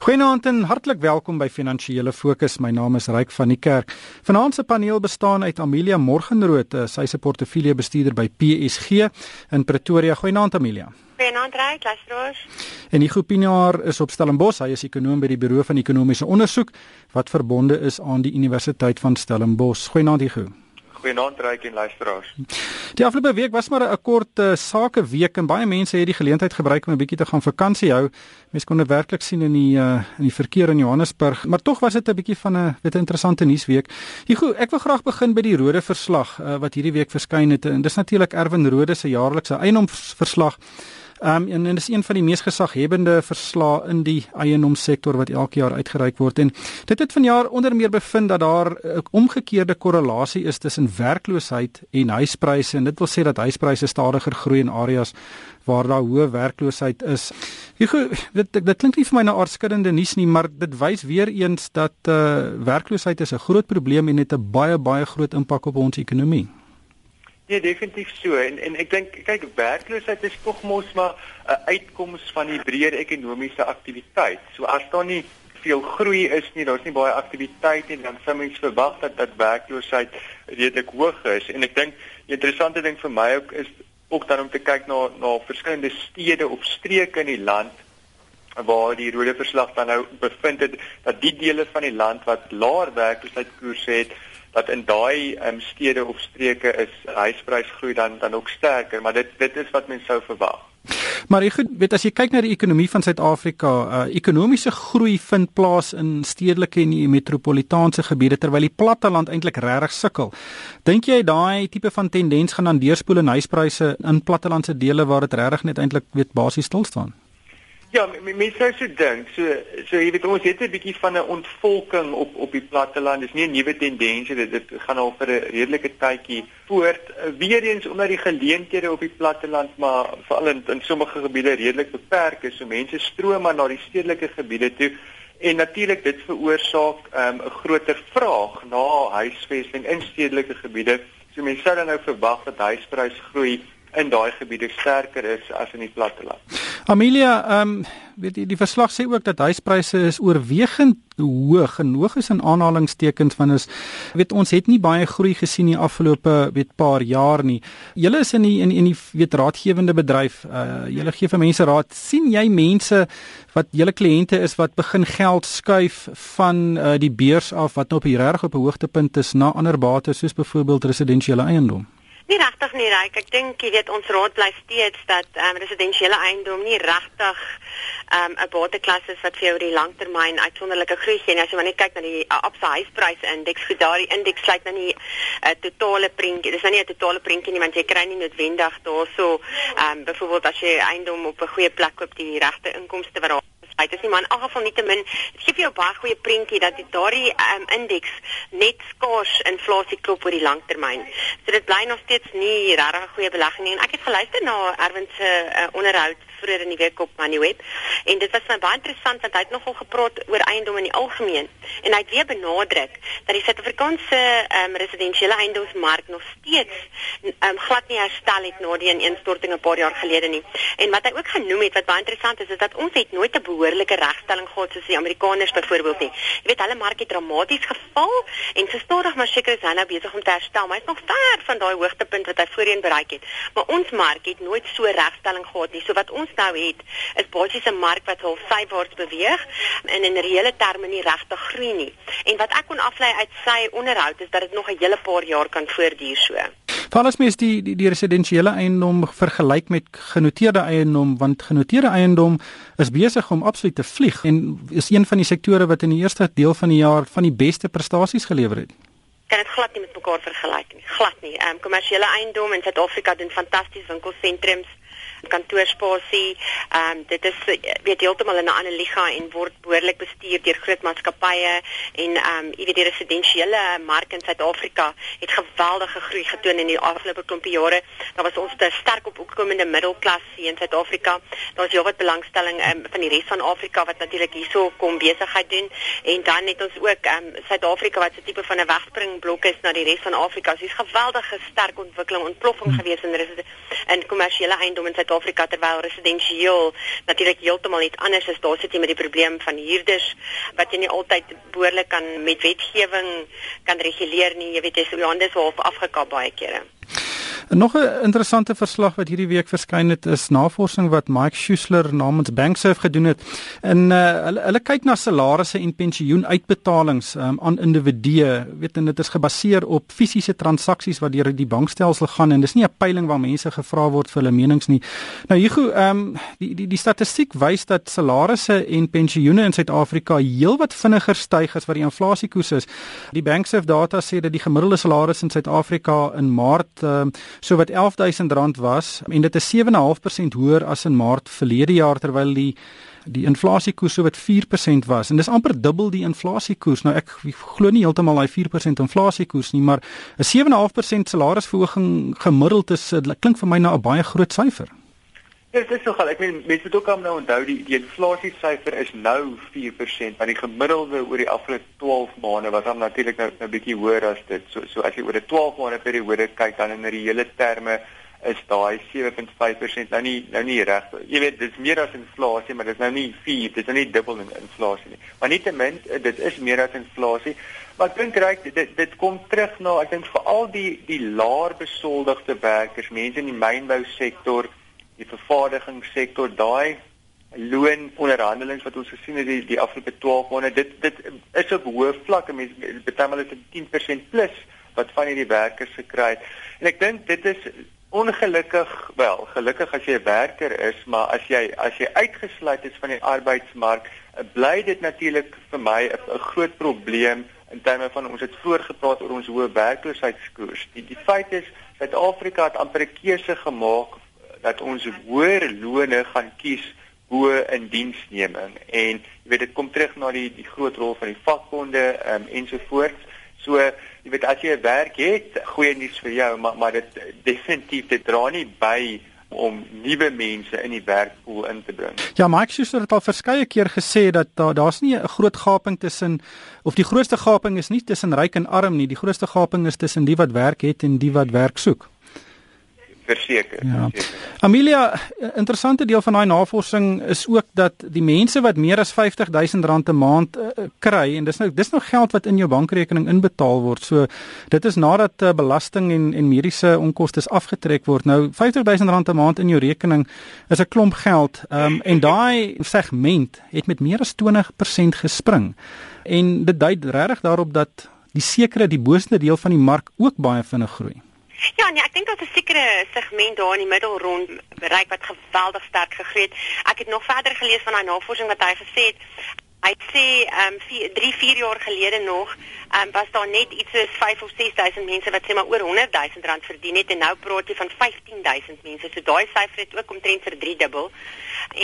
Goeienaand en hartlik welkom by Finansiële Fokus. My naam is Ryk van die Kerk. Vanaand se paneel bestaan uit Amelia Morgenrood, sy se portefeuljebestuurder by PSG in Pretoria. Goeienaand Amelia. Goeienaand Ryk, luisteraars. En die groepinaar is op Stellenbosch. Hy is ekonom by die Buro van Ekonomiese Onderzoek wat verbonde is aan die Universiteit van Stellenbosch. Goeienaand Hugo. Goeienaand Ryk en luisteraars. Die afgelope week was maar 'n kort uh, sakeweek en baie mense het die geleentheid gebruik om 'n bietjie te gaan vakansie hou. Mense kon dit werklik sien in die uh, in die verkeer in Johannesburg, maar tog was dit 'n bietjie van 'n weet 'n interessante nuusweek. Hugo, ek wil graag begin by die rode verslag uh, wat hierdie week verskyn het en dis natuurlik Erwin Rode se jaarlikse eienoomsverslag. Um, en, en dis een van die mees gesaghebende verslae in die eiendomssektor wat elke jaar uitgereik word en dit het vanjaar onder meer bevind dat daar 'n omgekeerde korrelasie is tussen werkloosheid en huispryse en dit wil sê dat huispryse stadiger groei in areas waar daar hoë werkloosheid is. Hugo, dit dit klink nie vir my na aardskuddende nuus nie, maar dit wys weer eens dat uh, werkloosheid is 'n groot probleem en het 'n baie baie groot impak op ons ekonomie. Ja, definitief so. En en ek dink kyk werkloosheid is tog mos maar 'n uitkoms van die breër ekonomiese aktiwiteit. So as daar nie veel groei is nie, daar's nie baie aktiwiteit nie, dan sou mens verwag dat dat werkloosheid redelik hoog is. En ek dink die interessante ding vir my ook is ook dan om te kyk na na verskillende stede of streke in die land waar die rode verslag dan nou bevind het dat die dele van die land wat laer werkloosheidkoerse het dat in daai um, stede of streke is huisprysgroei dan dan ook sterker, maar dit dit is wat mense sou verwag. Maar ek weet as jy kyk na die ekonomie van Suid-Afrika, uh, ekonomiese groei vind plaas in stedelike en metropolitaanse gebiede terwyl die platteland eintlik regtig sukkel. Dink jy daai tipe van tendens gaan dan deurspoel in huispryse in plattelandse dele waar dit regtig net eintlik weet basies stil staan? Ja, mense sou so dink. So so jy weet ons het 'n bietjie van 'n ontvolking op op die platteland. Dis nie 'n nuwe tendensie dit dit gaan al vir 'n redelike tydjie voort. Weereens omdat die geleenthede op die platteland maar veral in, in sommige gebiede redelik beperk is. So mense stroom maar na die stedelike gebiede toe en natuurlik dit veroorsaak ehm, 'n um, groter vraag na huisvesting in stedelike gebiede. So mense sou dan nou verwag dat huispryse groei in daai gebiede sterker is as in die platteland. Amelia, ehm um, weet jy die verslag sê ook dat huispryse is oorwegend hoog en hoog is in aanhalingstekens van is weet ons het nie baie groei gesien die afgelope weet paar jaar nie. Julle is in die in, in die weet raadgewende bedryf. Uh julle gee vir mense raad. sien jy mense wat julle kliënte is wat begin geld skuif van uh, die beurs af wat nou op die reg op 'n hoogtepunt is na ander bates soos byvoorbeeld residensiële eiendom? Nie regtig nie, Ryk. Ek dink jy weet ons raad bly steeds dat ehm um, residensiële eiendom nie regtig ehm um, 'n bateklas is wat vir jou die langtermyn uitsonderlike groei gee nie. As jy maar net kyk na die uh, Absa huispryse indeks, vir daardie indeks sluit nou nie 'n uh, totale prentjie. Dis nou nie 'n totale prentjie nie, want jy kry nie noodwendig daarso ehm um, byvoorbeeld as jy eiendom op 'n goeie plek koop die regte inkomste wat daar Dit is nie maar in elk geval nietemin, dit gee vir jou baie goeie prentjie dat die daardie um, indeks net skaars inflasie klop oor die langtermyn. So dit bly nog steeds nie regtig 'n goeie belegging nie. En ek het geluister na Erwin se uh, onderhoud vroeër in die week op Moneyweb en dit was my baie interessant want hy het nogal gepraat oor eiendom in die algemeen en hy het weer benadruk dat die Suid-Afrikaanse um, residensiële eiendomsmark nog steeds um, glad nie herstel het na die ineenstorting 'n paar jaar gelede nie. En wat hy ook genoem het wat baie interessant is is dat ons het nooit 'n behoorlike regstelling gehad soos die Amerikaners byvoorbeeld nie. Jy weet hulle mark het dramaties geval en verstadig maar seker is hy nou besig om te herstel, maar hy's nog ver van daai hoogtepunt wat hy voorheen bereik het. Maar ons mark het nooit so regstelling gehad nie. So wat ons nou het, is basies 'n mark wat half sywaarts beweeg en in reële terme nie regtig groei nie. En wat ek kon aflei uit sy onderhoud is dat dit nog 'n hele paar jaar kan voortduur so. Veral as mens die die, die residensiële eiendom vergelyk met genoteerde eiendom want genoteerde eiendom is besig om absoluut te vlieg en is een van die sektore wat in die eerste deel van die jaar van die beste prestasies gelewer het kan dit glad nie met mekaar vergelyk nie. Glad nie. Ehm um, kommersiële eiendom in Suid-Afrika doen fantasties winkelsentrums kantoorspasie. Ehm um, dit is weet heeltemal in 'n ander liga en word behoorlik bestuur deur groot maatskappye en ehm um, jy weet die residensiële mark in Suid-Afrika het geweldige groei getoon in die afgelope klompie jare. Daar was ons te sterk op opkomende middelklas hier in Suid-Afrika. Daar is heelwat belangstelling um, van die res van Afrika wat natuurlik hierso kom besigheid doen en dan het ons ook ehm um, Suid-Afrika wat so tipe van 'n wegspringblok is na die res van Afrika. So dis geweldige sterk ontwikkeling, ontploffing hmm. gewees in in kommersiële eiendom in Suid Suid-Afrika terwyl residensieel natuurlik heeltemal iets anders is. Daar sit jy met die probleem van huurders wat jy nie altyd behoorlik kan met wetgewing kan reguleer nie. Jy weet jy so Johannes half afgekap baie kere. Nog 'n interessante verslag wat hierdie week verskyn het is navorsing wat Mike Schuessler namens Bankserve gedoen het. En uh, hulle hulle kyk na salarisse en pensioenuitbetalings um, aan individue. Weet en dit is gebaseer op fisiese transaksies wat deur die bankstelsel gaan en dis nie 'n peiling waar mense gevra word vir hulle menings nie. Nou Hugo, ehm um, die die die statistiek wys dat salarisse en pensioene in Suid-Afrika heelwat vinniger styg as wat die inflasiekoers is. Die Bankserve data sê dat die gemiddelde salaris in Suid-Afrika in Maart um, so wat R11000 was en dit is 7.5% hoër as in Maart verlede jaar terwyl die die inflasiekoers so wat 4% was en dis amper dubbel die inflasiekoers. Nou ek glo nie heeltemal daai 4% inflasiekoers nie, maar 'n 7.5% salarisverhoging gemiddeld is klink vir my na 'n baie groot syfer. Ja, dit is nogal. Ek meen mense moet ook aan nou onthou die die inflasiesyfer is nou 4%, maar die gemiddelde oor die afgelope 12 maande was dan natuurlik nou 'n bietjie hoër as dit. So so as jy oor 'n 12 maande periode kyk dan in hele terme is daai 7.5% nou nie nou nie reg. Jy weet dis meer as inflasie, maar dit is nou nie 4, dit is nou nie dubbel in inflasie nie. Maar nietemin dit is meer as inflasie. Maar ek dink reg dit dit kom terug na ek dink veral die die laer besoldigde werkers, mense in die mynbou sektor die vervaardigingssektor daai loononderhandelings wat ons gesien het die, die afgelope 12 maande dit dit is op hoë vlakke mense betemal dit 10% plus wat van hierdie werkers gekry het. En ek dink dit is ongelukkig wel gelukkig as jy 'n werker is maar as jy as jy uitgesluit is van die arbeidsmark bly dit natuurlik vir my 'n groot probleem in terme van ons het vroeër gepraat oor ons hoë werkloosheidskoers. Die die feit is Suid-Afrika het amper 'n keuse gemaak dat ons hoër lone gaan kies bo in diensneming en jy weet dit kom terug na die die groot rol van die vakbonde um, ensovoorts. So jy weet as jy 'n werk het, goeie nuus vir jou, maar maar dit definitief dit dra nie by om nuwe mense in die werkpool in te bring. Ja, Mike Schuster het al verskeie keer gesê dat daar daar's nie 'n groot gaping tussen of die grootste gaping is nie tussen ryk en arm nie, die grootste gaping is tussen die wat werk het en die wat werk soek verseker. Ja. Amelia, interessante deel van daai navorsing is ook dat die mense wat meer as R50000 'n maand uh, kry en dis nou dis nou geld wat in jou bankrekening inbetaal word. So dit is nadat uh, belasting en en mediese onkoste afgetrek word. Nou R50000 'n maand in jou rekening is 'n klomp geld. Ehm um, en daai segment het met meer as 20% gespring. En dit dui regtig daarop dat die sekere die boonste deel van die mark ook baie vinnig groei. Ja, nee, ek dink daar's 'n sekere segment daar in die middel rond bereik wat geweldig sterk gegroei het. Ek het nog verder gelees van daai navorsing wat hy gesê het. Hy sê ehm um, 3 4 jaar gelede nog ehm um, was daar net iets soos 5 of 6000 mense wat sê maar oor 100 000 rand verdien het en nou praat jy van 15000 mense. So daai syfer het ook omtrent vir 3 dubbel.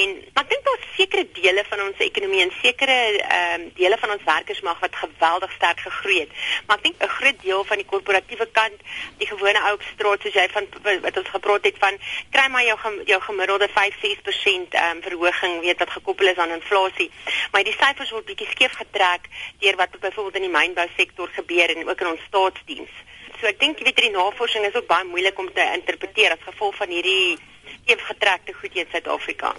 En ek dink daar's sekere dele van ons ekonomie en sekere ehm um, dele van ons werkersmag wat geweldig sterk gegroei het. Maar ek dink 'n groot deel van die korporatiewe kant, die gewone ou op straat soos jy van wat ons gepraat het van kry maar jou jou gemiddelde 5-6% ehm um, verhoging weet wat gekoppel is aan inflasie. Maar die syfers word bietjie skeef getrek deur wat byvoorbeeld in die mynbousektor gebeur en ook in ons staatsdiens. So ek dink jy weet die navorsing is ook baie moeilik om te interpreteer as gevolg van hierdie skeefgetrekte goed in Suid-Afrika.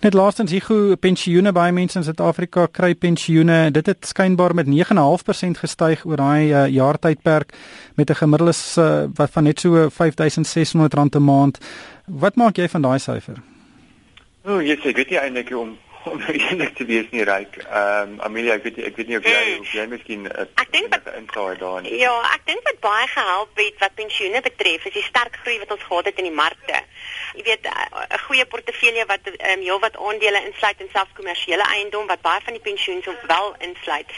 Net laastens hier hoe pensioene baie mense in Suid-Afrika kry pensioene. Dit het skynbaar met 9.5% gestyg oor daai uh, jaartydperk met 'n gemiddelde uh, wat van net so R5600 'n maand. Wat maak jy van daai syfer? O, oh, yes, ek weet nie eintlik om om eintlik te wees nie ryk. Ehm um, Amelia, ek weet ek weet nie of jy mm. of jy miskien 'n insaai daar nie. Ja, ek dink wat baie gehelp het wat pensioene betref, is die sterk groei wat ons gehad het in die markte. Jy weet 'n goeie portefeulje wat ehm um, heelwat aandele insluit en selfs kommersiële eiendom wat baie van die pensioens wel insluit.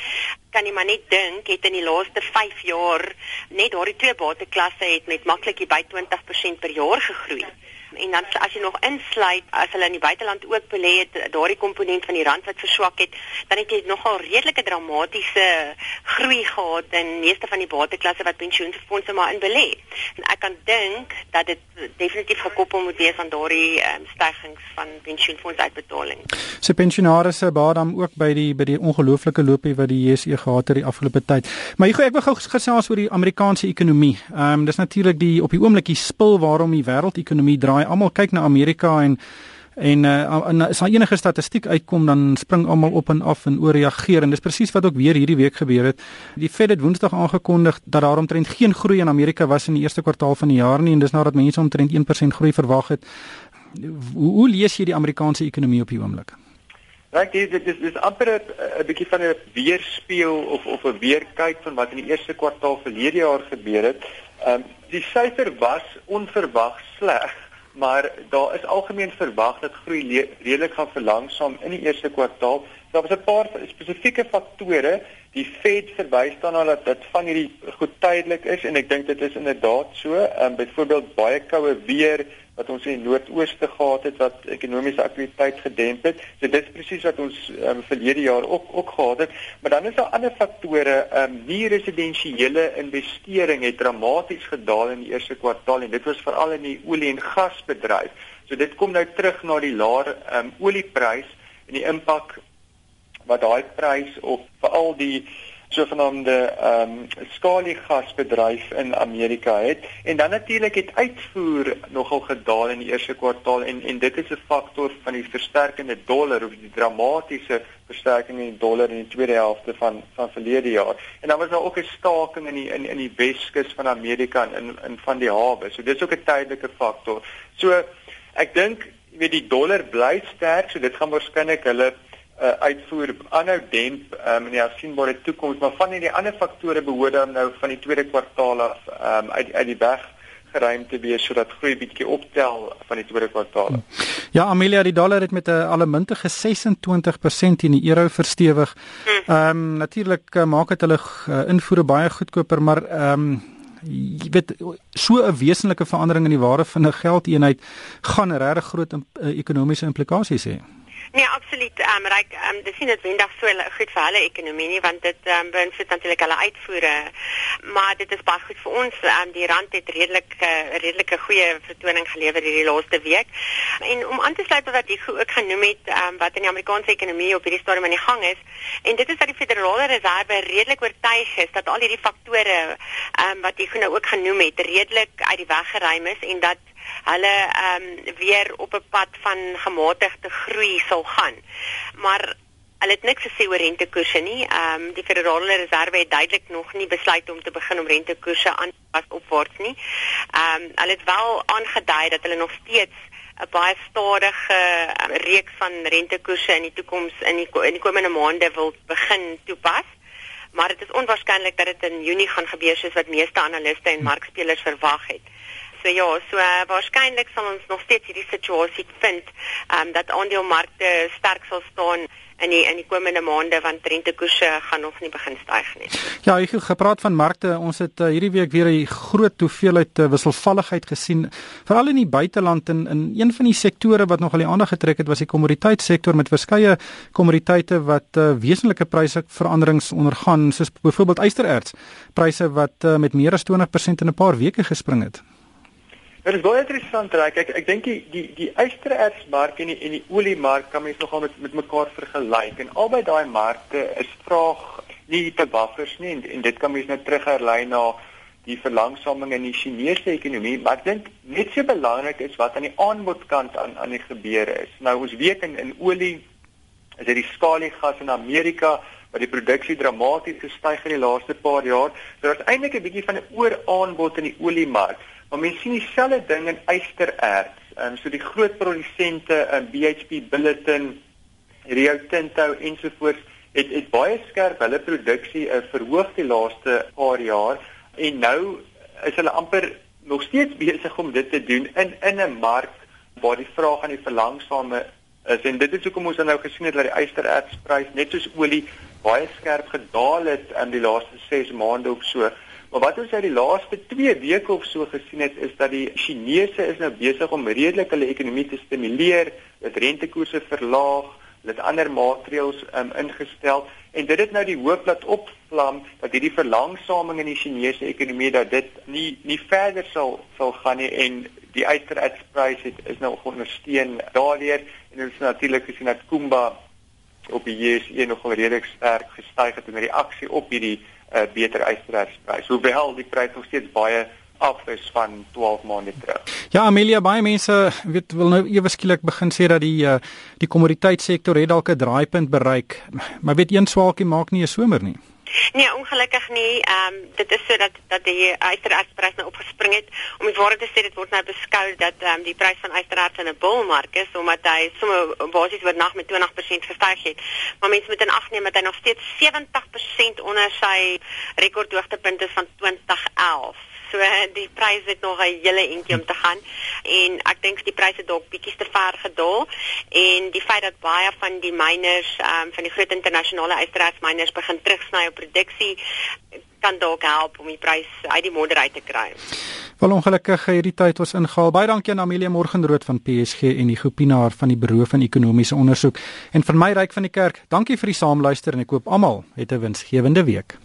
Kan jy maar net dink het in die laaste 5 jaar net daardie twee bateklasse het met maklik by 20% per jaar gegroei en dan as jy nog insluit as hulle in die buiteland ook belê het daardie komponent van die rand wat verswak het dan het jy nogal redelike dramatiese groei gehad in meeste van die bateklasse wat pensioenfondse maar in belê en ek kan dink dat dit definitief gekoppel moet wees aan daardie um, stygings van pensioenfondsuitbetaling. Se pensionaars se baat dan ook by die by die ongelooflike loopie wat die JSE gehad het die afgelope tyd. Maar ek ek wil gou gesels oor die Amerikaanse ekonomie. Ehm um, dis natuurlik die op die oomblik die spil waarom die wêreldekonomie draai. Almal kyk na Amerika en En uh, en as daar enige statistiek uitkom dan spring almal op en af en ooreageer en dis presies wat ook weer hierdie week gebeur het. Die Fed het Woensdag aangekondig dat daar omtrent geen groei in Amerika was in die eerste kwartaal van die jaar nie en dis nadat mense omtrent 1% groei verwag het. Hoe, hoe lees jy die Amerikaanse ekonomie op die oomblik? Reg dit dit is dis amper 'n bietjie van 'n weerspieël of of 'n weerkyk van wat in die eerste kwartaal verlede jaar gebeur het. Ehm um, die syfer was onverwags sleg maar daar is algemeen verwag dat groei redelik gaan verlangsaam in die eerste kwartaal. Daar was 'n paar spesifieke faktore. Die Fed verwys daarna dat dit van hierdie goed tydelik is en ek dink dit is inderdaad so. Ehm um, byvoorbeeld baie koue weer wat ons in die noordooste gehad het wat ekonomiese aktiwiteit gedemp het. So dit is presies wat ons um, verlede jaar ook ook gehad het. Maar dan is daar ander faktore. Ehm um, nie residensiële investering het dramaties gedaal in die eerste kwartaal en dit was veral in die olie en gasbedryf. So dit kom nou terug na die laer ehm um, olieprys en die impak wat daai prys op veral die sogenaamde ehm um, skaliegasbedryf in Amerika het en dan natuurlik het uitvoer nogal gedaal in die eerste kwartaal en en dit is 'n faktor van die versterkende dollar of die dramatiese versterking in die dollar in die tweede helfte van van verlede jaar. En dan was daar ook 'n staking in die in in die Weskus van Amerika in in van die hawe. So dis ook 'n tydelike faktor. So ek dink jy weet die dollar bly sterk, so dit gaan waarskynlik hulle uh, uitvoer aanhou demp um, in die afsienbare toekoms, maar van hierdie ander faktore behoort dan nou van die tweede kwartaal af um, uit uit die weg geruim te wees sodat groei bietjie optel van die tweede kwartaal. Ja, Amelia, die dollar het met 'n allemintige 26% in die euro verstewig. Ehm um, natuurlik uh, maak dit hulle uh, invoere baie goedkoper, maar ehm um, jy weet so 'n wesenlike verandering in die waarde van 'n geldeenheid gaan regtig groot uh, ekonomiese implikasies hê. Nee, absoluut. Ehm um, ryk ehm um, dis nie noodwendig so goed vir hulle ekonomie nie want dit ehm um, beïnvloed natuurlik hulle uitvoere. Maar dit is baie goed vir ons. Ehm um, die rand het redelik 'n uh, redelike goeie vertoning gelewer hierdie laaste week. En om aan te sluit by wat jy ook genoem het, ehm um, wat in die Amerikaanse ekonomie op hierdie stadium aan die gang is, en dit is dat die Federale Reserve redelik oortuig is dat al hierdie faktore ehm um, wat jy nou ook genoem het, redelik uit die weg geruim is en dat hulle ehm um, weer op 'n pad van gematigde groei sal gaan. Maar hulle het niks gesê oor rentekoerse nie. Ehm um, die Federale Reserve het duidelik nog nie besluit om te begin om rentekoerse aan pas opwaarts nie. Ehm um, hulle het wel aangedui dat hulle nog steeds 'n baie stadige um, reeks van rentekoerse in die toekoms in die in die komende maande wil begin toepas. Maar dit is onwaarskynlik dat dit in Junie gaan gebeur soos wat meeste analiste en markspelers verwag het. So ja, so uh, waarskynlik sal ons nog steeds hierdie situasie vind, ehm um, dat aandelemarkte sterk sal staan in die in die komende maande want rentekoerse gaan nog nie begin styg nie. Ja, ek het gepraat van markte. Ons het uh, hierdie week weer 'n groot hoeveelheid uh, wisselvalligheid gesien, veral in die buiteland en in een van die sektore wat nogal die aandag getrek het was die kommoditeitsektor met verskeie kommoditeite wat uh, wesenlike pryseveranderings ondergaan, soos byvoorbeeld ystererts, pryse wat uh, met meer as 20% in 'n paar weke gespring het. Dit is baie interessant raak. Ek ek dink die die die ysterertsmark en die en die oliemark kan mens nogal met met mekaar vergelyk en albei daai markte is vraag nie te buffers nie en, en dit kan mens net terugherlei na die verlangsaming in die Chinese ekonomie, maar ek dink net so belangrik is wat aan die aanbodkant aan aan die gebeure is. Nou ons weet in in olie is dit die skaliegas in Amerika wat die produksie dramaties gestyg het in die laaste paar jaar. So daar's eintlik 'n bietjie van 'n ooraanbod in die oliemark. Maar mens sien dieselfde ding in ystererts. Ehm um, so die groot produsente um, BHP Billiton, Rio Tinto ensovoorts het het baie skerp hulle produksie uh, verhoog die laaste paar jaar en nou is hulle amper nog steeds besig om dit te doen in in 'n mark waar die vraag aan die verlangsame is en dit is hoekom ons nou gesien het dat die ysterertsprys net soos olie baie skerp gedaal het in die laaste 6 maande of so. Maar wat ons uit die laaste 2 weke of so gesien het is dat die Chinese is nou besig om redelik hulle ekonomie te stimuleer, dit rentekoerse verlaag, hulle het ander maatreëls um, ingestel. En dit het nou die hoop laat opvlam dat hierdie verlangsaming in die Chinese ekonomie dat dit nie nie verder sal sal gaan nie en die uitstrydsprys het is nou ondersteun daardeur. En ons natuurlik gesien dat Kumba op die JSE nogal redelik sterk gestyg het in reaksie op hierdie 'n uh, beter ysterprys. Hoewel die prys nog steeds baie af is van 12 maande terug. Ja, Amelia, baie mense weet wil nou ewe skielik begin sê dat die uh, die kommoditeitsektor het dalk 'n draaipunt bereik. Maar weet een swaalkie maak nie 'n somer nie. Nee, ongelukkig nie. Ehm um, dit is so dat dat die ysterertsprys nou opgespring het. Om die waarheid te sê, dit word nou beskou dat ehm um, die prys van ystererts in 'n bullmark is omdat hy sommer basies oornag met 20% gestyg het. Maar mense moet in ag neem dat hy nog steeds 70% onder sy rekordhoogtepunt is van 2011. So die pryse het nog 'n hele entjie om te gaan en ek dink die pryse dalk bietjie te ver gedaal en die feit dat baie van die miners um, van die groot internasionale ysterertsminers begin terugsny op produksie kan dalk help om die prys uit die modder uit te kry. Wel ongelukkig hierdie tyd ons ingehaal. Baie dankie aan Amelia Morgenrood van PSG en die Gopinaar van die Buro van Ekonomiese Onderzoek en vir my ryk van die kerk. Dankie vir die saamluister en ek hoop almal het 'n winsgewende week.